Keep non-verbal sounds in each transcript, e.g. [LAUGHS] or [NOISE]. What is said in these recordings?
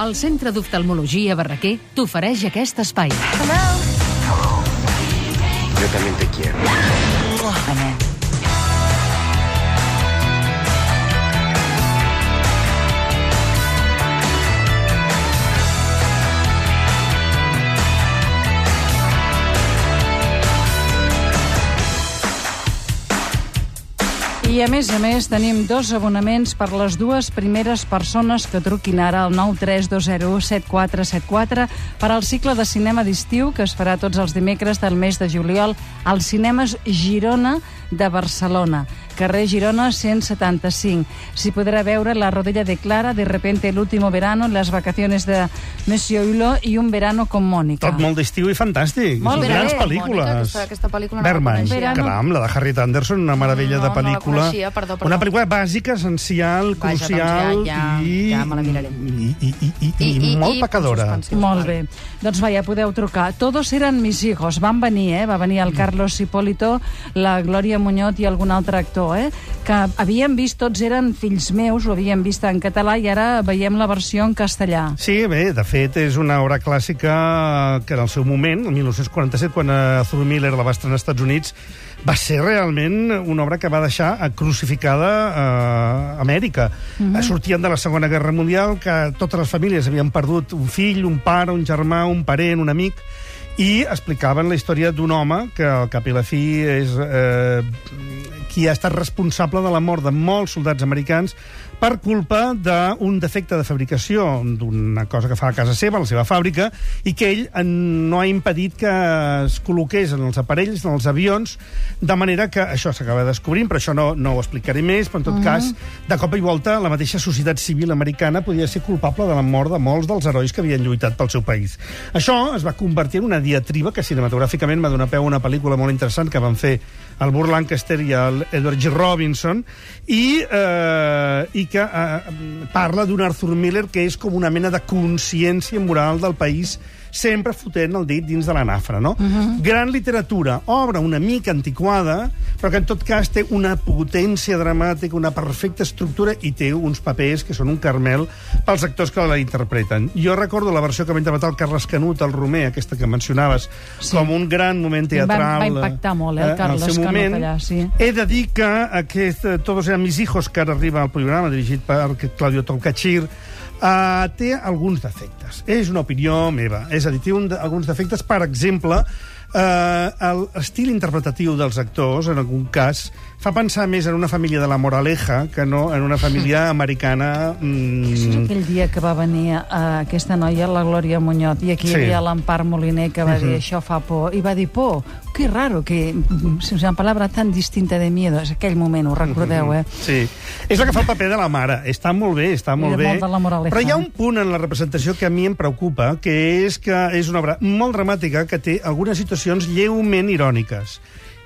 El Centre d'Oftalmologia Barraquer t'ofereix aquest espai. Yo también te quiero. I a més a més tenim dos abonaments per les dues primeres persones que truquin ara al 932017474 per al cicle de cinema d'estiu que es farà tots els dimecres del mes de juliol als cinemes Girona de Barcelona, carrer Girona 175. S'hi podrà veure La rodella de Clara, De repente el último verano, Las vacaciones de Monsieur Hulot i Un verano con Mónica. Tot molt d'estiu i fantàstic. Molt Són bé. grans Mònica, pel·lícules. aquesta- aquesta pel·lícula no la Berman, coneixia. caram, la de Harry Anderson, una meravella No, de no la pel·lícula. coneixia, perdó, perdó. Una pel·lícula bàsica, essencial, Vaja, doncs crucial ja- ja- i, ja me la miraré. i, i, i, i, i, molt pecadora. suspensius, Molt bé. Doncs vaja, podeu trucar. Todos eran mis hijos. Van venir, eh? Va venir el Carlos Hipólito, la Glòria Muñoz i algun altre actor, eh? Que havíem vist, tots eren fills meus, ho havíem vist en català i ara veiem la versió en castellà. Sí, bé, de fet, és una obra clàssica que en el seu moment, el 1947, quan Arthur Miller la va estrenar als Estats Units, va ser realment una obra que va deixar eh, crucificada a Amèrica. Mm -hmm. Sortien de la Segona Guerra Mundial, que totes les famílies havien perdut un fill, un pare, un germà, un parent, un amic, i explicaven la història d'un home que al cap i la fi és eh, qui ha estat responsable de la mort de molts soldats americans per culpa d'un defecte de fabricació d'una cosa que fa a casa seva, a la seva fàbrica, i que ell no ha impedit que es col·loqués en els aparells, en els avions, de manera que això s'acaba descobrint, però això no, no ho explicaré més, però en tot mm cas, de cop i volta, la mateixa societat civil americana podia ser culpable de la mort de molts dels herois que havien lluitat pel seu país. Això es va convertir en una diatriba que cinematogràficament va donar peu a una pel·lícula molt interessant que van fer el Burr Lancaster i el Edward G. Robinson, i, eh, i que eh, parla d'un Arthur Miller que és com una mena de consciència moral del país sempre fotent el dit dins de la nafra, no? Uh -huh. Gran literatura, obra una mica antiquada, però que en tot cas té una potència dramàtica, una perfecta estructura i té uns papers que són un carmel pels actors que la interpreten. Jo recordo la versió que va interpretar el Carles Canut, el Romer, aquesta que mencionaves, sí. com un gran moment teatral. Va- va impactar molt, eh, el en Carles Canut moment. allà, sí. He de dir que aquest eh, Todos eran mis hijos, que ara arriba al programa, dirigit per Claudio Tolcachir, uh, té alguns defectes. És una opinió meva. És a dir, té un de, alguns defectes, per exemple, uh, l'estil interpretatiu dels actors, en algun cas, fa pensar més en una família de la Moraleja que no en una família [LAUGHS] americana... Això és Mm, aquell dia que va venir uh, aquesta noia, la Glòria Muñoz, i aquí Sí. hi havia l'Empar Moliner que va dir això fa por, i va dir por, que raro, que és una palabra tan distinta de miedo, és aquell moment, ho recordeu, eh? Sí. És la que fa el paper de la mare. Està molt bé, està molt bé. molt de la Moraleja. Però hi ha un punt en la representació que a mi em preocupa, que és que és una obra molt dramàtica que té algunes situacions lleument iròniques.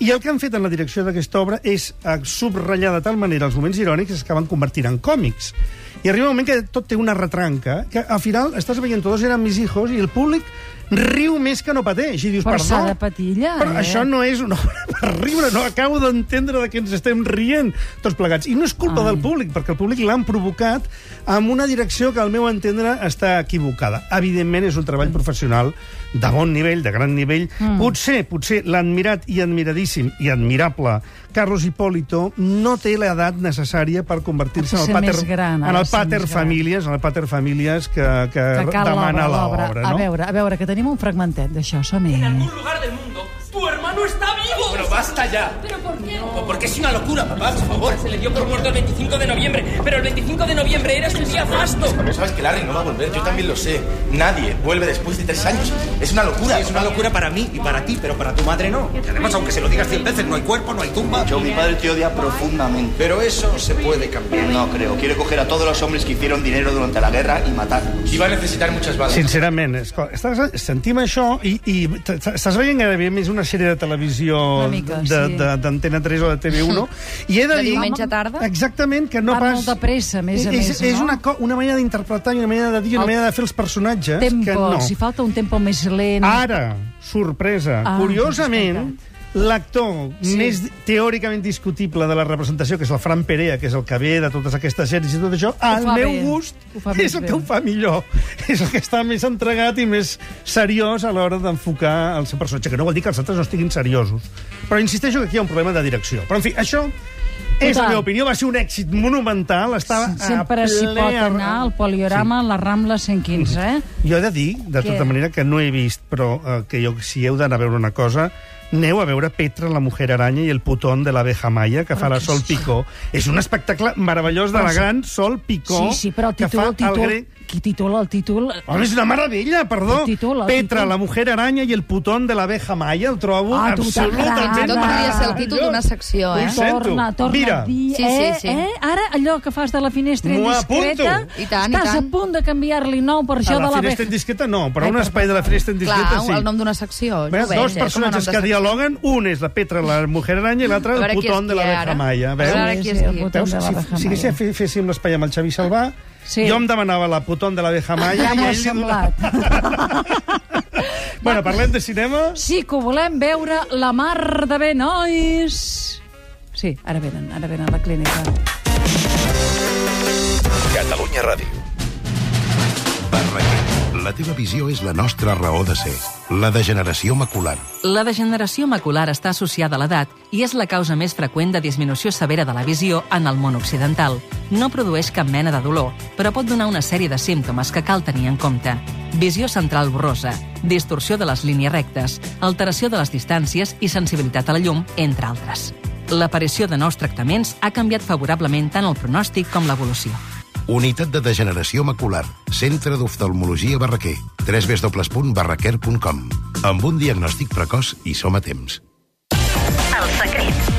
I el que han fet en la direcció d'aquesta obra és eh, subratllar de tal manera els moments irònics que s'acaben convertint en còmics. I arriba un moment que tot té una retranca, que al final estàs veient Todos eran mis hijos i el públic riu més que no pateix. I dius, Però perdó, s'ha de patir allà, però eh? això no és una obra per riure, no acabo d'entendre de què ens estem rient tots plegats. I no és culpa Ai. del públic, perquè el públic l'han provocat amb una direcció que al meu entendre està equivocada. Evidentment és un treball professional de bon nivell, de gran nivell. Mm. Potser, potser l'admirat i admiradíssim i admirable Carlos Hipólito no té l'edat necessària per convertir-se en el pater, gran, en el pater famílies, en el pater famílies que, que, Que demana l'obra, l'obra. A No? veure, a veure, que tenim un fragmentet d'això, som-hi. En algún lugar del mundo, tu hermano está vivo. Pero basta ya. ¿Pero por qué? No, porque es una locura, papá, por favor. Se le dio por muerto el 25 de noviembre, pero el 25 de noviembre era su día fasto. Pero sabes que Larry no va a volver, yo también lo sé. Nadie vuelve después de tres años. Es una locura. Es una locura para mí y para ti, pero para tu madre no. Y además, aunque se lo digas cien veces, no hay cuerpo, no hay tumba. Yo, mi padre te odia profundamente. Pero eso se puede cambiar. No creo. Quiere coger a todos los hombres que hicieron dinero durante la guerra y matarlos. Y va a necesitar muchas balas. Sincerament, escolta, estàs, sentim això i, i estàs veient gairebé més una sèrie de televisió Una de- sí. de- d'Antena 3 o de TV1 i he de, De dir... diumenge tarda? Exactament, que no pas... molt de pressa, més a és, més, És no? una, una manera d'interpretar una manera de dir, una El manera de fer els personatges que Tempo, no. si falta un tempo més lent... Ara, sorpresa, Ah, curiosament, L'actor Sí. sí. més teòricament discutible de la representació, que és el Fran Perea, que és el que ve de totes aquestes sèries i tot això, al meu bé. gust és el bé. que ho fa millor. [LAUGHS] És el que està més entregat i més seriós a l'hora d'enfocar el seu personatge, que no vol dir que els altres no estiguin seriosos. Però insisteixo que aquí hi ha un problema de direcció. Però, en fi, això és la meva opinió. Va ser un èxit monumental. Estava Sempre s'hi ple pot anar al poliorama, a la Rambla 115, eh? Jo he de dir, de Què? tota manera, que no he vist, però eh, que jo, si heu d'anar a veure una cosa, aneu a veure Petra, la mujer araña i el putón de l'abeja maia, que fa la Sol Picó. És un espectacle meravellós de la sí. gran Sol Picó, Sí, sí, però el que títol, fa el títol, grec. qui titula el títol... Home, és una meravella, perdó. El títol, el Petra, títol. la mujer araña i el putón de l'abeja maia, el trobo Ah, absolutament. Tot podria ser el títol d'una secció, eh? Ho sento. Torna, torna Mira, a dir, Sí, eh, sí, sí. eh? Ara, allò que fas de la finestra M'ho indiscreta, apunto. I tant, i estàs tant. a punt de canviar-li nou per A això la de la finestra indiscreta no, però Ai, un espai de la finestra indiscreta Clar, sí. el nom d'una secció. Ho dos veig, eh, personatges de que. Dialoguen, un és la Petra, la mujer araña, i l'altre el putón de qui, l'abeja ara. maia. A veure qui és qui. Veus, si, si maia. hagués- féssim l'espai amb el Xavi Salvà, Sí. jo em demanava la putón de l'abeja maia Ja i m'ho ha semblat. [LAUGHS] bueno, parlem de cinema. Sí que ho volem veure la mar de bé, nois. Sí, ara venen, ara venen a la clínica. Catalunya Ràdio. La teva visió és la nostra raó de ser. La degeneració macular. La degeneració macular està associada a l'edat i és la causa més freqüent de disminució severa de la visió en el món occidental. No produeix cap mena de dolor, però pot donar una sèrie de símptomes que cal tenir en compte. Visió central borrosa, distorsió de les línies rectes, alteració de les distàncies i sensibilitat a la llum, entre altres. L'aparició de nous tractaments ha canviat favorablement tant el pronòstic com l'evolució. Unitat de degeneració macular. Centre d'oftalmologia Barraquer. www.barraquer.com Amb un diagnòstic precoç i som a temps. El secret.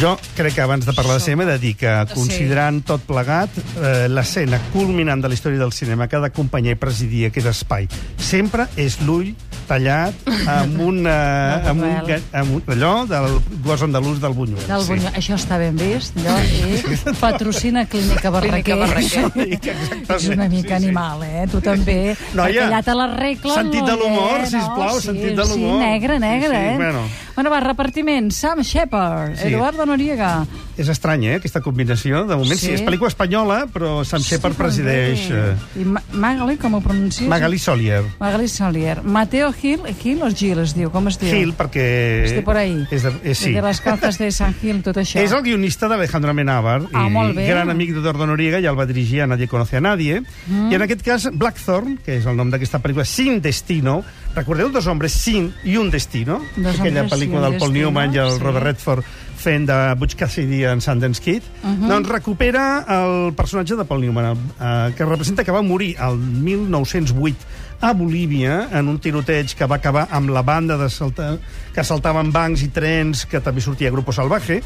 Jo crec que abans de parlar de cinema he de dir que, considerant tot plegat, eh, l'escena culminant de la història del cinema que ha d'acompanyar i presidir aquest espai sempre és l'ull tallat amb un, eh, amb un, amb un, allò del gos andalús del Buñuel. Del Bunyol. Això està ben vist, allò, i [LAUGHS] patrocina Clínica Barraquer. Barraquer. [LAUGHS] És una mica animal, eh? Tu també. Noia, perquè allà te l'arreglen sentit de l'humor, bé, sisplau, no? sentit de Sí, l'humor. negre, negre, Sí, sí, eh? bueno. Bueno, va, repartiment. Sam Shepard, Sí. Eduardo Noriega. És estrany, eh, aquesta combinació. De moment sí, Sí. és pel·lícula espanyola, però Sam Shepard presideix... Eh, I Ma Magali, com ho pronuncies? Magali Solier. Magali Solier. Mateo Gil, Gil o Gil es diu? Com es diu? Gil, perquè... Estic por ahí. És de, és, sí. De les calzas de San Gil, tot això. És el guionista d'Alejandro Amenábar, Ah, i molt bé. gran amic d'Eduardo Noriega, ja el va dirigir a Nadie conoce a nadie. Mm. I en aquest cas, Blackthorn, que és el nom d'aquesta pel·lícula, Sin Destino, recordeu Dos hombres sin i un destino? Dos Aquella pel·lícula del Paul Newman i el sí. Robert Redford fent de Butch Cassidy en Sundance Kid, uh -huh. doncs recupera el personatge de Paul Newman, eh, que representa que va morir el 1908 a Bolívia en un tiroteig que va acabar amb la banda de salta, que saltaven bancs i trens, que també sortia Grupo Salvaje,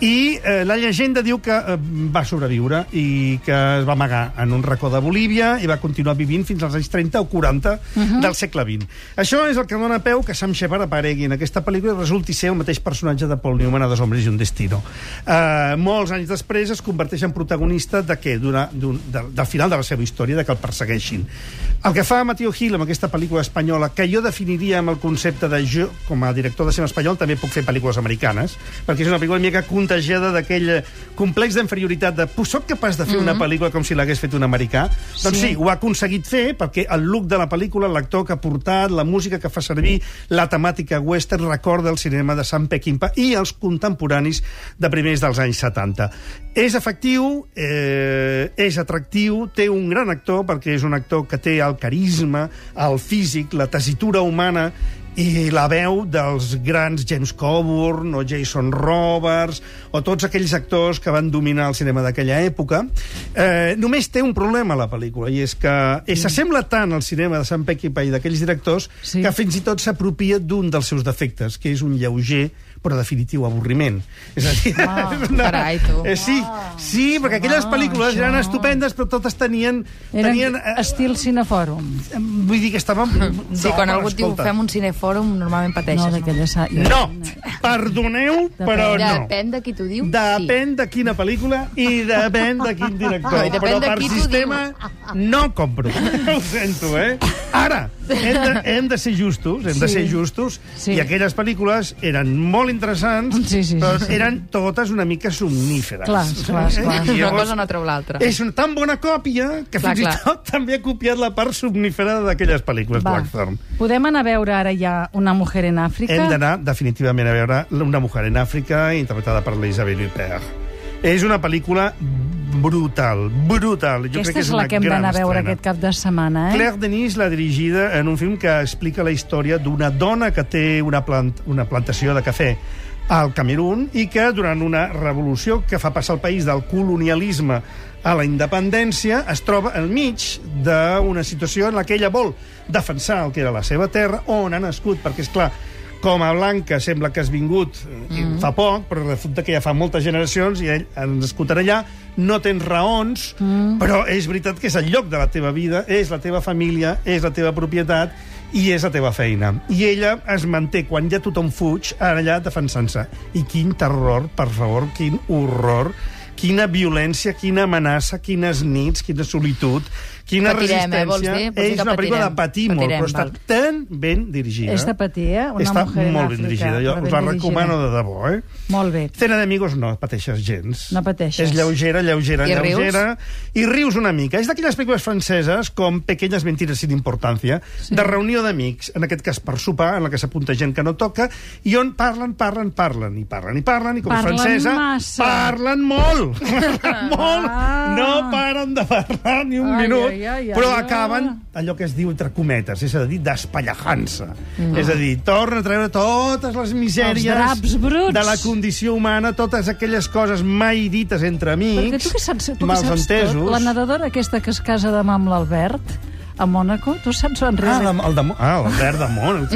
i eh, la llegenda diu que eh, va sobreviure i que es va amagar en un racó de Bolívia i va continuar vivint fins als anys 30 o 40 uh -huh. del segle XX. Això és el que dona peu que Sam Shepard aparegui en aquesta pel·lícula i resulti ser el mateix personatge de Paul Newman a Dos hombres i un destino. Eh, molts anys després es converteix en protagonista de què? D'una- d'un- de, del final de la seva història, de que el persegueixin. El que fa Mateo Gil amb aquesta pel·lícula espanyola, que jo definiria amb el concepte de jo, com a director de cinema espanyol, també puc fer pel·lícules americanes, perquè és una pel·lícula mica contagiada d'aquell eh, complex d'inferioritat de "Pues soc capaç de fer una pel·lícula com si l'hagués fet un americà? Doncs sí, ho ha aconseguit fer, perquè el look de la pel·lícula, l'actor que ha portat, la música que fa servir, la temàtica western, recorda el cinema de Sam Peckinpah i els contemporanis de primers dels anys 70. És efectiu, eh, és atractiu, té un gran actor, perquè és un actor que té el carisma, el físic, la tessitura humana i la veu dels grans James Coburn o Jason Roberts o tots aquells actors que van dominar el cinema d'aquella època. Eh, només té un problema la pel·lícula i és que eh, s'assembla tant al cinema de Sam Peckinpah i d'aquells directors Sí. que fins i tot s'apropia d'un dels seus defectes, que és un lleuger però definitiu avorriment. És a dir... Ah, [LAUGHS] és una- carai, tu. Eh, sí, sí, perquè aquelles Ah, pel·lícules això. eren estupendes, però totes tenien... Eren tenien eh, estil cinefòrum. vull dir que estàvem... Sí, no, quan algú et diu escolta, fem un cinefòrum, normalment pateixes. No, d'aquella... sa- No, perdoneu, però no. Depèn de qui t'ho diu, Depèn de quina pel·lícula i depèn de quin director. [LAUGHS] No, depèn Però de per sistema no compro. [LAUGHS] Ho sento, eh? Ara, hem de, hem de ser justos, hem de Sí. ser justos, Sí. i aquelles pel·lícules eren molt interessants, Sí, sí, però sí, sí. eren totes una mica somníferes. Clar, clar, clar. I Una cosa no treu l'altra. És una tan bona còpia que Clar, fins clar. i tot també ha copiat la part somnífera d'aquelles pel·lícules Va. Blackthorn. Podem anar a veure ara ja Una mujer en Àfrica? Hem d'anar definitivament a veure Una mujer en Àfrica, interpretada per l'Isabelle Huppert. És una pel·lícula brutal, brutal. Jo Aquesta crec que és és la que hem d'anar a veure estrena. aquest cap de setmana, eh? Claire Denis l'ha dirigida en un film que explica la història d'una dona que té una, plant, una plantació de cafè al Camerún i que durant una revolució que fa passar el país del colonialisme a la independència es troba al mig d'una situació en la que ella vol defensar el que era la seva terra, on ha nascut, perquè, és clar, com a blanca sembla que has vingut mm. fa poc, però resulta que ja fa moltes generacions i ell ha nascut allà, no tens raons, mm. però és veritat que és el lloc de la teva vida, és la teva família, és la teva propietat i és la teva feina. I ella es manté, quan ja tothom fuig, allà defensant-se. I quin terror, per favor, quin horror, quina violència, quina amenaça, quines nits, quina solitud, quina Patirem, eh, vols resistència. dir? Vols dir és una pel·lícula de patirem. patir molt, Patirem, però està val. tan ben dirigida. És de patir, eh? Una està mujer molt ben dirigida. Jo molt us la recomano de debò, eh? Molt bé. Cena d'amigos no pateixes gens. No pateixes. És lleugera, lleugera, I rius? lleugera. I rius una mica. És d'aquelles pel·lícules franceses com Pequeñas mentiras sin importància, sí. de reunió d'amics, en aquest cas per sopar, en la que s'apunta gent que no toca, i on parlen, parlen, parlen, i parlen, i parlen, i com Parlen francesa... massa. Parlen molt! Parlen [LAUGHS] molt! Ah. No paren de parlar ni un Ai, minut, ai, ai, però ai, acaben allò que es diu entre cometes, és a dir, d'espallajant-se. És a dir, torna a treure totes les misèries de la condició humana, totes aquelles coses mai dites entre amics, Perquè tu que saps, tu que saps entesos. tot, la nedadora aquesta que es casa demà amb l'Albert, a Mònaco, tu saps en Ah, realitat... el, de, ah, l'Albert de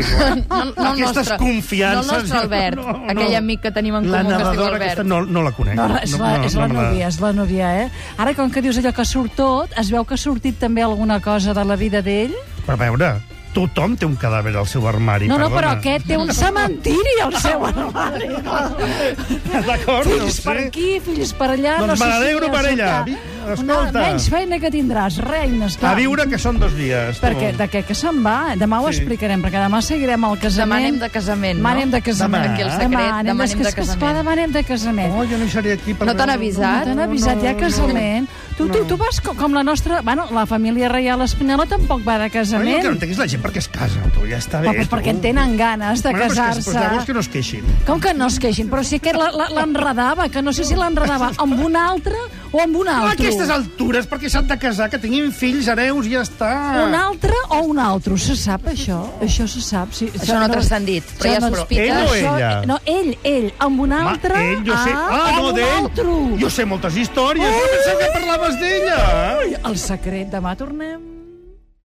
clar. [LAUGHS] No, no, Aquestes nostre, confiances... No el nostre Albert, No, no. aquell amic que tenim en La comú que es diu Albert. aquesta no, no la conec. No, és la, és la la- núvia, és la núvia, eh? Ara, com que dius allò que surt tot, es veu que ha sortit també alguna cosa de la vida d'ell? Però a veure, tothom té un cadàver al seu armari, No, no, perdona. però aquest té un [LAUGHS] cementiri al seu armari. D'acord, no ho fills per sé. aquí, fills per allà... Doncs no sé me n'alegro si per ella. Vi- Una escolta. menys feina que tindràs, reines, clar. A viure, que són dos dies. tu. Perquè de què que se'n va? Demà ho Sí. explicarem, perquè demà seguirem el casament. Demà anem de casament, no? Demà anem de casament. Demà. Aquí el secret, demà anem, de casament. demà anem de casament. Oh, jo no hi seré aquí per No t'han veure- avisat? T'han avisat, hi ha casament. Tu, tu, tu vas com, com la nostra... Bueno, la família reial espanyola tampoc va de Bueno, el casament. que no entenc és la gent perquè es casa, tu, ja està bé. Però, però perquè en tu. tenen ganes de Bueno, però és que- casar-se. Però llavors que no es queixin. Com que no es queixin? Però si aquest la- la- l'enredava, que no sé si l'enredava amb un altre o amb un A altre. aquestes altures, perquè s'han de casar, que tinguin fills, hereus, i ja està. Un altre o un altre? Se sap, això? Això se sap. Sí, Això no ha transcendit, però ja es no- sospita. Ell o Això- ella? No, ell, ell, amb un Home, altre... ell, jo sé... Ah, Ah, amb no, un d'ell. altre. Jo sé moltes històries. Oh! No pensava que parlaves d'ella. Ui, el secret. Demà tornem.